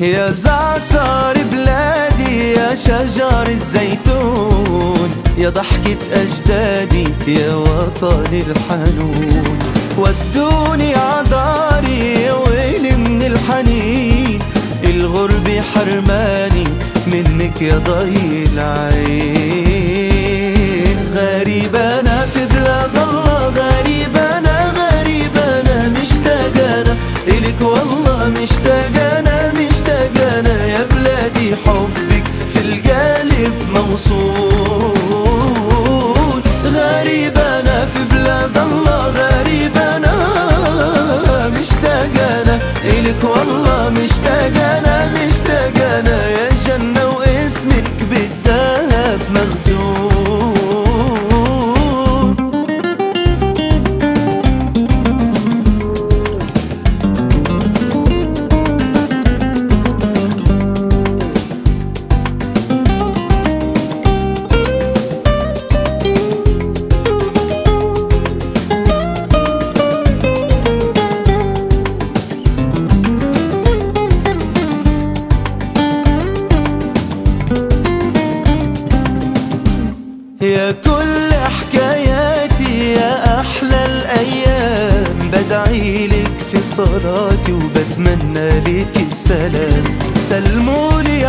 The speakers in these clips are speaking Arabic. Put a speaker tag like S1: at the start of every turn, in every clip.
S1: يا زعتر بلادي يا شجر الزيتون. يا ضحكة أجدادي يا وطني الحنون. ودوني عداري ويلي من الحنين. الغربة حرماني منك يا ضي العين. غريب أنا في بلاد الله غريب أنا غريب أنا مشتاق أنا إلك والله مشتاق أنا مشتاق أنا يا بلادي حبك يا كل حكاياتي يا أحلى الأيام. بدعي لك في صلاتي وبتمنى لك السلام. سلمولي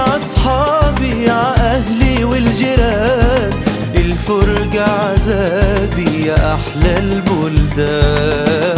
S1: ع أهلي والجيران. الفرجة عذابي يا أحلى البلدان.